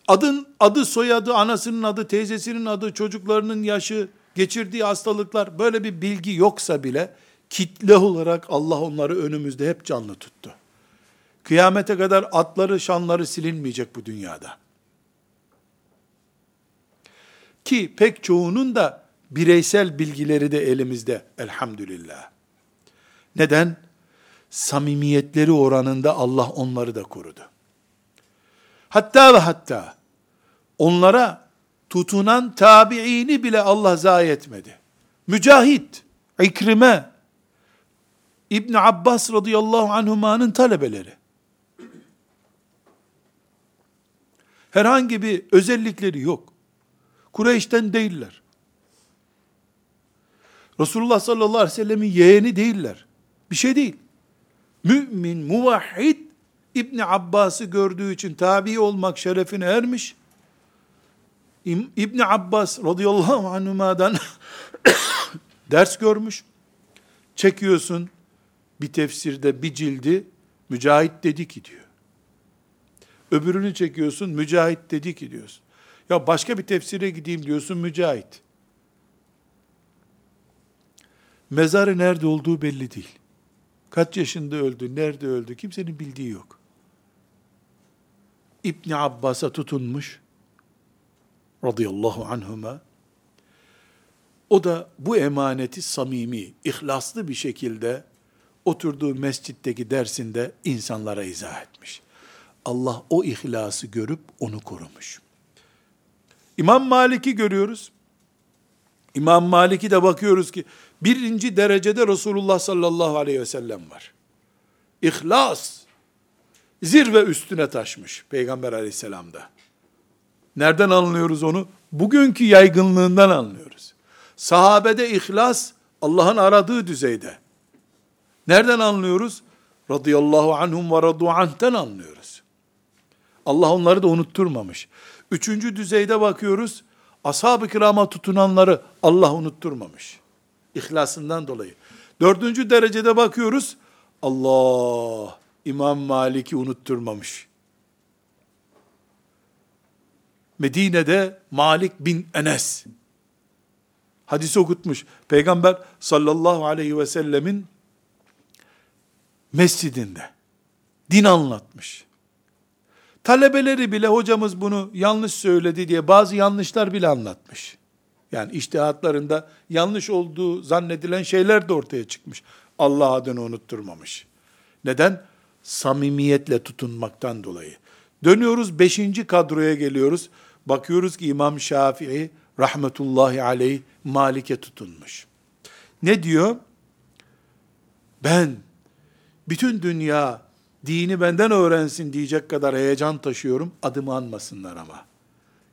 Adın, adı, soyadı, anasının adı, teyzesinin adı, çocuklarının yaşı, geçirdiği hastalıklar, böyle bir bilgi yoksa bile, kitle olarak Allah onları önümüzde hep canlı tuttu. Kıyamete kadar atları, şanları silinmeyecek bu dünyada. Ki pek çoğunun da bireysel bilgileri de elimizde elhamdülillah. Neden? Samimiyetleri oranında Allah onları da korudu. Hatta ve hatta onlara tutunan tabiini bile Allah zayi etmedi. Mücahit, İkrime, İbn Abbas radıyallahu anhumanın talebeleri. Herhangi bir özellikleri yok. Kureyş'ten değiller. Resulullah sallallahu aleyhi ve sellemin yeğeni değiller. Bir şey değil. Mümin, muvahhid İbni Abbas'ı gördüğü için tabi olmak şerefine ermiş. İbni Abbas radıyallahu anhuma'dan [COUGHS] ders görmüş. Çekiyorsun bir tefsirde bir cildi mücahit dedi ki diyor. Öbürünü çekiyorsun mücahit dedi ki diyorsun. Ya başka bir tefsire gideyim diyorsun mücahit. Mezarı nerede olduğu belli değil. Kaç yaşında öldü, nerede öldü kimsenin bildiği yok. İbni Abbas'a tutunmuş radıyallahu anhuma o da bu emaneti samimi, ihlaslı bir şekilde oturduğu mescitteki dersinde insanlara izah etmiş. Allah o ihlası görüp onu korumuş. İmam Malik'i görüyoruz. İmam Malik'i de bakıyoruz ki birinci derecede Resulullah sallallahu aleyhi ve sellem var. İhlas zirve üstüne taşmış Peygamber aleyhisselamda. Nereden anlıyoruz onu? Bugünkü yaygınlığından anlıyoruz. Sahabede ihlas Allah'ın aradığı düzeyde. Nereden anlıyoruz? Radıyallahu anhum ve radu anh'ten anlıyoruz. Allah onları da unutturmamış. Üçüncü düzeyde bakıyoruz. Ashab-ı kirama tutunanları Allah unutturmamış. İhlasından dolayı. Dördüncü derecede bakıyoruz. Allah İmam Malik'i unutturmamış. Medine'de Malik bin Enes hadis okutmuş. Peygamber sallallahu aleyhi ve sellemin mescidinde din anlatmış. Talebeleri bile hocamız bunu yanlış söyledi diye bazı yanlışlar bile anlatmış. Yani iştihatlarında yanlış olduğu zannedilen şeyler de ortaya çıkmış. Allah adını unutturmamış. Neden? Samimiyetle tutunmaktan dolayı. Dönüyoruz beşinci kadroya geliyoruz. Bakıyoruz ki İmam Şafii rahmetullahi aleyh Malik'e tutunmuş. Ne diyor? Ben bütün dünya dini benden öğrensin diyecek kadar heyecan taşıyorum. Adımı anmasınlar ama.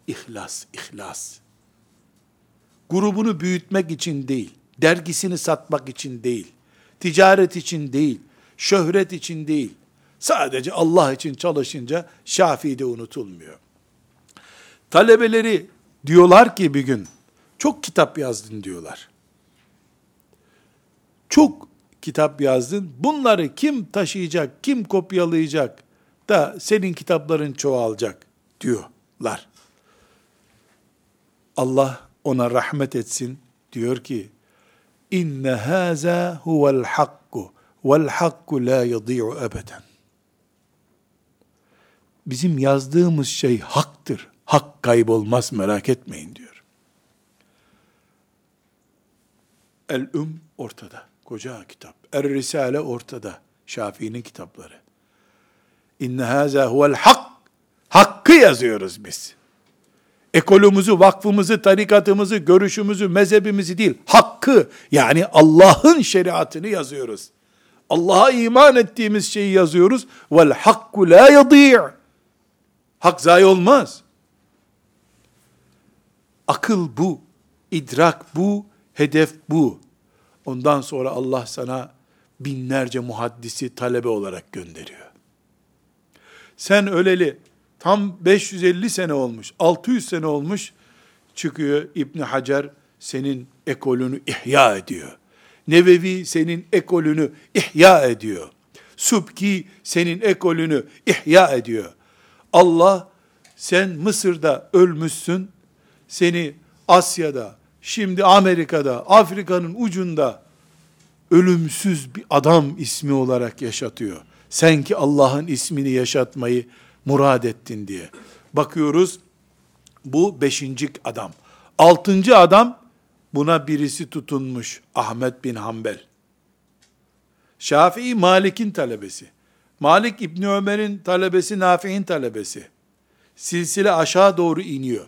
İhlas, ihlas. Grubunu büyütmek için değil, dergisini satmak için değil, ticaret için değil, şöhret için değil. Sadece Allah için çalışınca Şafii de unutulmuyor. Talebeleri diyorlar ki bir gün, çok kitap yazdın diyorlar. Çok kitap yazdın. Bunları kim taşıyacak, kim kopyalayacak da senin kitapların çoğalacak diyorlar. Allah ona rahmet etsin. Diyor ki, inne haza huvel hakku vel hakku la yadi'u ebeden. Bizim yazdığımız şey haktır. Hak kaybolmaz merak etmeyin diyor. El-Üm ortada. Koca kitap. Er-Risale ortada. Şafii'nin kitapları. İnne haza huvel hak. Hakkı yazıyoruz biz. Ekolümüzü, vakfımızı, tarikatımızı, görüşümüzü, mezhebimizi değil, hakkı yani Allah'ın şeriatını yazıyoruz. Allah'a iman ettiğimiz şeyi yazıyoruz. Vel hakku la yadi' Hak zayi olmaz. Akıl bu, idrak bu, hedef bu. Ondan sonra Allah sana binlerce muhaddisi talebe olarak gönderiyor. Sen öleli tam 550 sene olmuş, 600 sene olmuş, çıkıyor İbn Hacer senin ekolünü ihya ediyor. Nevevi senin ekolünü ihya ediyor. Subki senin ekolünü ihya ediyor. Allah sen Mısır'da ölmüşsün, seni Asya'da, şimdi Amerika'da, Afrika'nın ucunda ölümsüz bir adam ismi olarak yaşatıyor. Sen ki Allah'ın ismini yaşatmayı murad ettin diye. Bakıyoruz, bu beşinci adam. Altıncı adam, buna birisi tutunmuş, Ahmet bin Hanbel. Şafii Malik'in talebesi. Malik İbni Ömer'in talebesi, Nafi'in talebesi. Silsile aşağı doğru iniyor.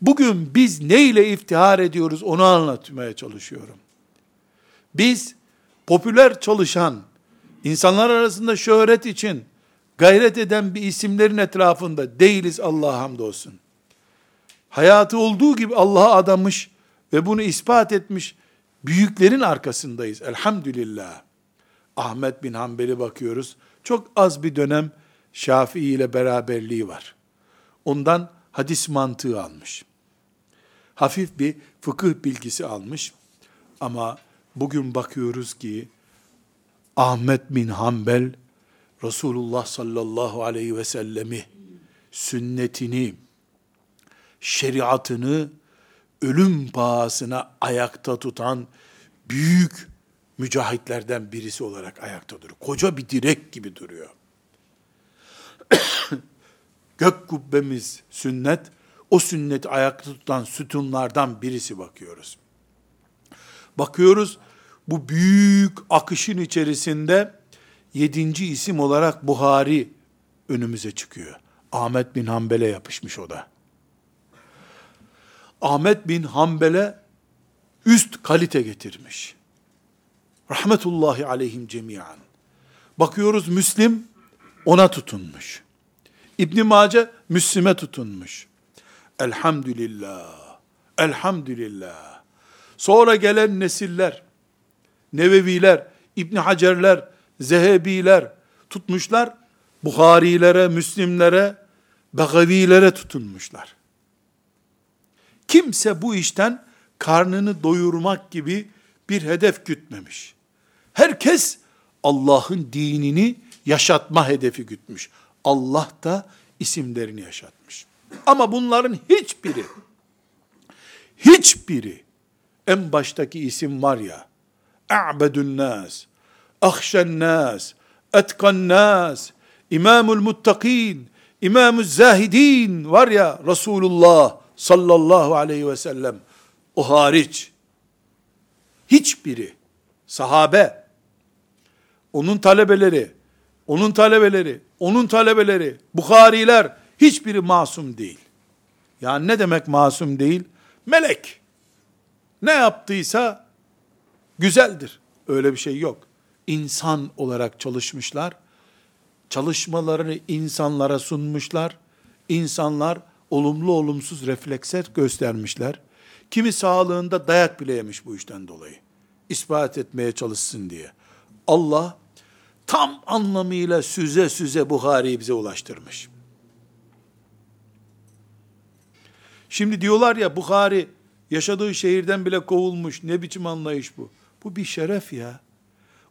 Bugün biz neyle iftihar ediyoruz onu anlatmaya çalışıyorum. Biz popüler çalışan, insanlar arasında şöhret için gayret eden bir isimlerin etrafında değiliz Allah'a hamdolsun. Hayatı olduğu gibi Allah'a adamış ve bunu ispat etmiş büyüklerin arkasındayız. Elhamdülillah. Ahmet bin Hanbel'e bakıyoruz. Çok az bir dönem Şafii ile beraberliği var. Ondan hadis mantığı almış. Hafif bir fıkıh bilgisi almış. Ama bugün bakıyoruz ki Ahmet bin Hanbel Resulullah sallallahu aleyhi ve sellemi sünnetini şeriatını ölüm pahasına ayakta tutan büyük mücahitlerden birisi olarak ayakta duruyor. Koca bir direk gibi duruyor. Gök kubbemiz sünnet, o sünneti ayakta tutan sütunlardan birisi bakıyoruz. Bakıyoruz, bu büyük akışın içerisinde yedinci isim olarak Buhari önümüze çıkıyor. Ahmet bin Hanbel'e yapışmış o da. Ahmet bin Hanbel'e üst kalite getirmiş. Rahmetullahi aleyhim cemiyan. Bakıyoruz Müslim ona tutunmuş. İbn Mace Müslim'e tutunmuş. Elhamdülillah. Elhamdülillah. Sonra gelen nesiller, Neveviler, İbn Hacerler, Zehebiler tutmuşlar. Buharilere, Müslimlere, Begavilere tutunmuşlar. Kimse bu işten karnını doyurmak gibi bir hedef gütmemiş. Herkes Allah'ın dinini yaşatma hedefi gütmüş. Allah da isimlerini yaşatmış. Ama bunların hiçbiri, hiçbiri, en baştaki isim var ya, a'bedun nas, ahşen nas, etkan nas, imamul muttakin, imamul zahidin var ya Resulullah sallallahu aleyhi ve sellem o hariç hiçbiri sahabe onun talebeleri onun talebeleri onun talebeleri Bukhariler hiçbiri masum değil. Yani ne demek masum değil? Melek. Ne yaptıysa güzeldir. Öyle bir şey yok. İnsan olarak çalışmışlar. çalışmalarını insanlara sunmuşlar. İnsanlar olumlu olumsuz refleksler göstermişler. Kimi sağlığında dayak bile yemiş bu işten dolayı. İspat etmeye çalışsın diye. Allah tam anlamıyla süze süze Buhari'yi bize ulaştırmış. Şimdi diyorlar ya Bukhari yaşadığı şehirden bile kovulmuş. Ne biçim anlayış bu? Bu bir şeref ya.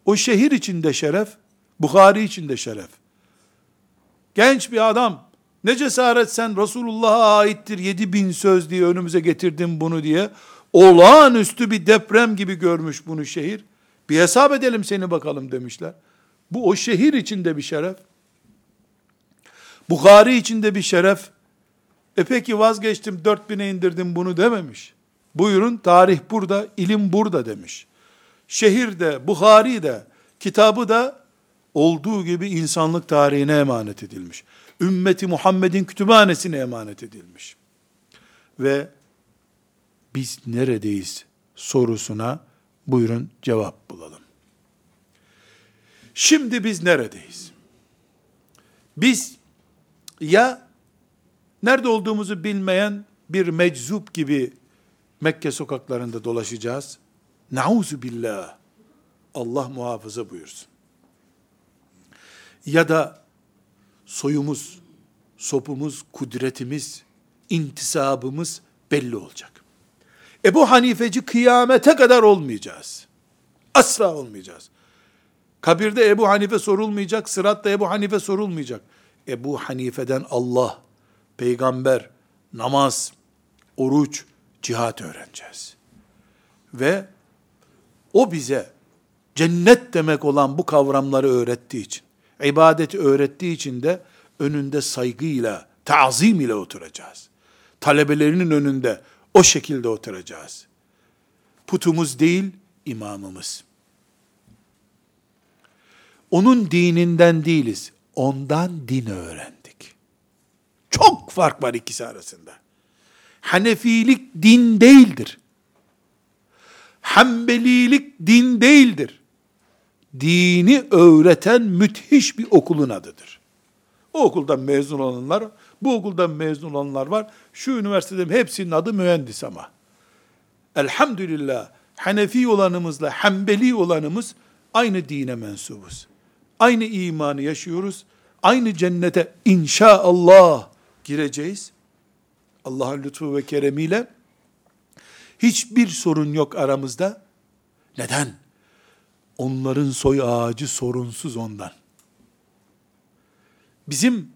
O şehir içinde şeref, Bukhari içinde şeref. Genç bir adam, ne cesaret sen Resulullah'a aittir yedi bin söz diye önümüze getirdin bunu diye. Olağanüstü bir deprem gibi görmüş bunu şehir. Bir hesap edelim seni bakalım demişler. Bu o şehir içinde bir şeref. Bukhari içinde bir şeref. E peki vazgeçtim dört bine indirdim bunu dememiş. Buyurun tarih burada, ilim burada demiş. Şehirde, Bukhari de, kitabı da olduğu gibi insanlık tarihine emanet edilmiş. Ümmeti Muhammed'in kütüphanesine emanet edilmiş. Ve biz neredeyiz sorusuna buyurun cevap bulalım. Şimdi biz neredeyiz? Biz ya nerede olduğumuzu bilmeyen bir meczup gibi Mekke sokaklarında dolaşacağız. Nauzu billah. Allah muhafaza buyursun. Ya da soyumuz, sopumuz, kudretimiz, intisabımız belli olacak. Ebu Hanifeci kıyamete kadar olmayacağız. Asla olmayacağız. Kabirde Ebu Hanife sorulmayacak, sıratta Ebu Hanife sorulmayacak. Ebu Hanife'den Allah, peygamber, namaz, oruç, cihat öğreneceğiz. Ve o bize cennet demek olan bu kavramları öğrettiği için, ibadeti öğrettiği için de önünde saygıyla, tazim ile oturacağız. Talebelerinin önünde o şekilde oturacağız. Putumuz değil, imamımız. Onun dininden değiliz. Ondan din öğrendik. Çok fark var ikisi arasında. Hanefilik din değildir. Hanbelilik din değildir. Dini öğreten müthiş bir okulun adıdır. O okuldan mezun olanlar, bu okuldan mezun olanlar var. Şu üniversitede hepsinin adı mühendis ama. Elhamdülillah Hanefi olanımızla Hanbeli olanımız aynı dine mensubuz. Aynı imanı yaşıyoruz. Aynı cennete inşallah gireceğiz. Allah'ın lütfu ve keremiyle hiçbir sorun yok aramızda. Neden? Onların soy ağacı sorunsuz ondan. Bizim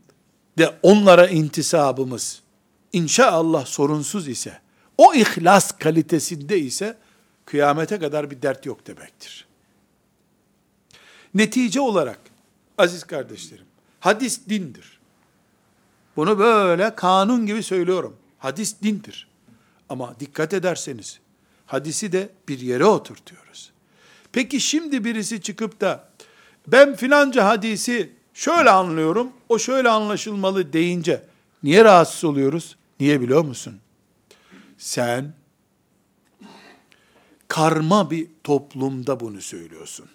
de onlara intisabımız inşallah sorunsuz ise, o ihlas kalitesinde ise kıyamete kadar bir dert yok demektir. Netice olarak aziz kardeşlerim, hadis dindir. Bunu böyle kanun gibi söylüyorum. Hadis dindir. Ama dikkat ederseniz hadisi de bir yere oturtuyoruz. Peki şimdi birisi çıkıp da ben filanca hadisi şöyle anlıyorum, o şöyle anlaşılmalı deyince niye rahatsız oluyoruz? Niye biliyor musun? Sen karma bir toplumda bunu söylüyorsun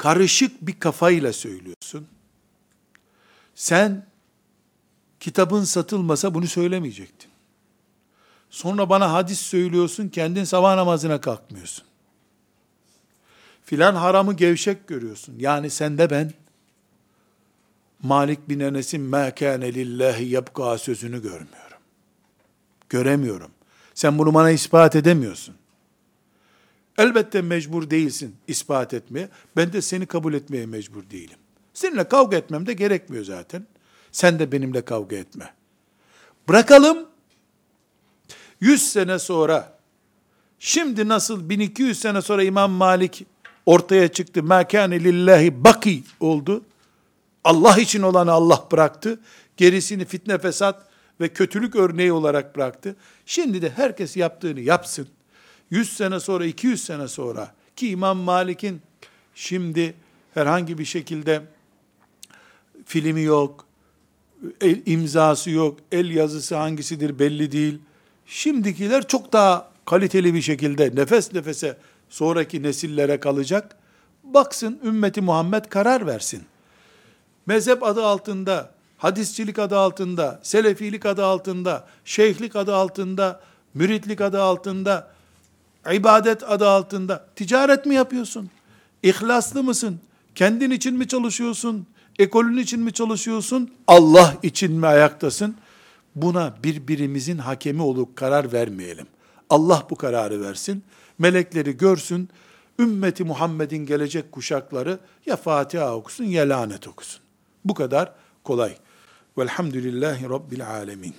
karışık bir kafayla söylüyorsun. Sen kitabın satılmasa bunu söylemeyecektin. Sonra bana hadis söylüyorsun, kendin sabah namazına kalkmıyorsun. Filan haramı gevşek görüyorsun. Yani sen de ben Malik bin Enes'in mekâne lillahi yapka sözünü görmüyorum. Göremiyorum. Sen bunu bana ispat edemiyorsun. Elbette mecbur değilsin ispat etmeye. Ben de seni kabul etmeye mecbur değilim. Seninle kavga etmem de gerekmiyor zaten. Sen de benimle kavga etme. Bırakalım. 100 sene sonra şimdi nasıl 1200 sene sonra İmam Malik ortaya çıktı. Ma kâne lillahi baki oldu. Allah için olanı Allah bıraktı. Gerisini fitne fesat ve kötülük örneği olarak bıraktı. Şimdi de herkes yaptığını yapsın. 100 sene sonra, 200 sene sonra ki İmam Malik'in şimdi herhangi bir şekilde filmi yok, el, imzası yok, el yazısı hangisidir belli değil. Şimdikiler çok daha kaliteli bir şekilde nefes nefese sonraki nesillere kalacak. Baksın ümmeti Muhammed karar versin. mezhep adı altında, hadisçilik adı altında, selefilik adı altında, şeyhlik adı altında, müritlik adı altında, ibadet adı altında ticaret mi yapıyorsun? İhlaslı mısın? Kendin için mi çalışıyorsun? Ekolün için mi çalışıyorsun? Allah için mi ayaktasın? Buna birbirimizin hakemi olup karar vermeyelim. Allah bu kararı versin. Melekleri görsün. Ümmeti Muhammed'in gelecek kuşakları ya Fatiha okusun ya lanet okusun. Bu kadar kolay. Velhamdülillahi Rabbil alemin.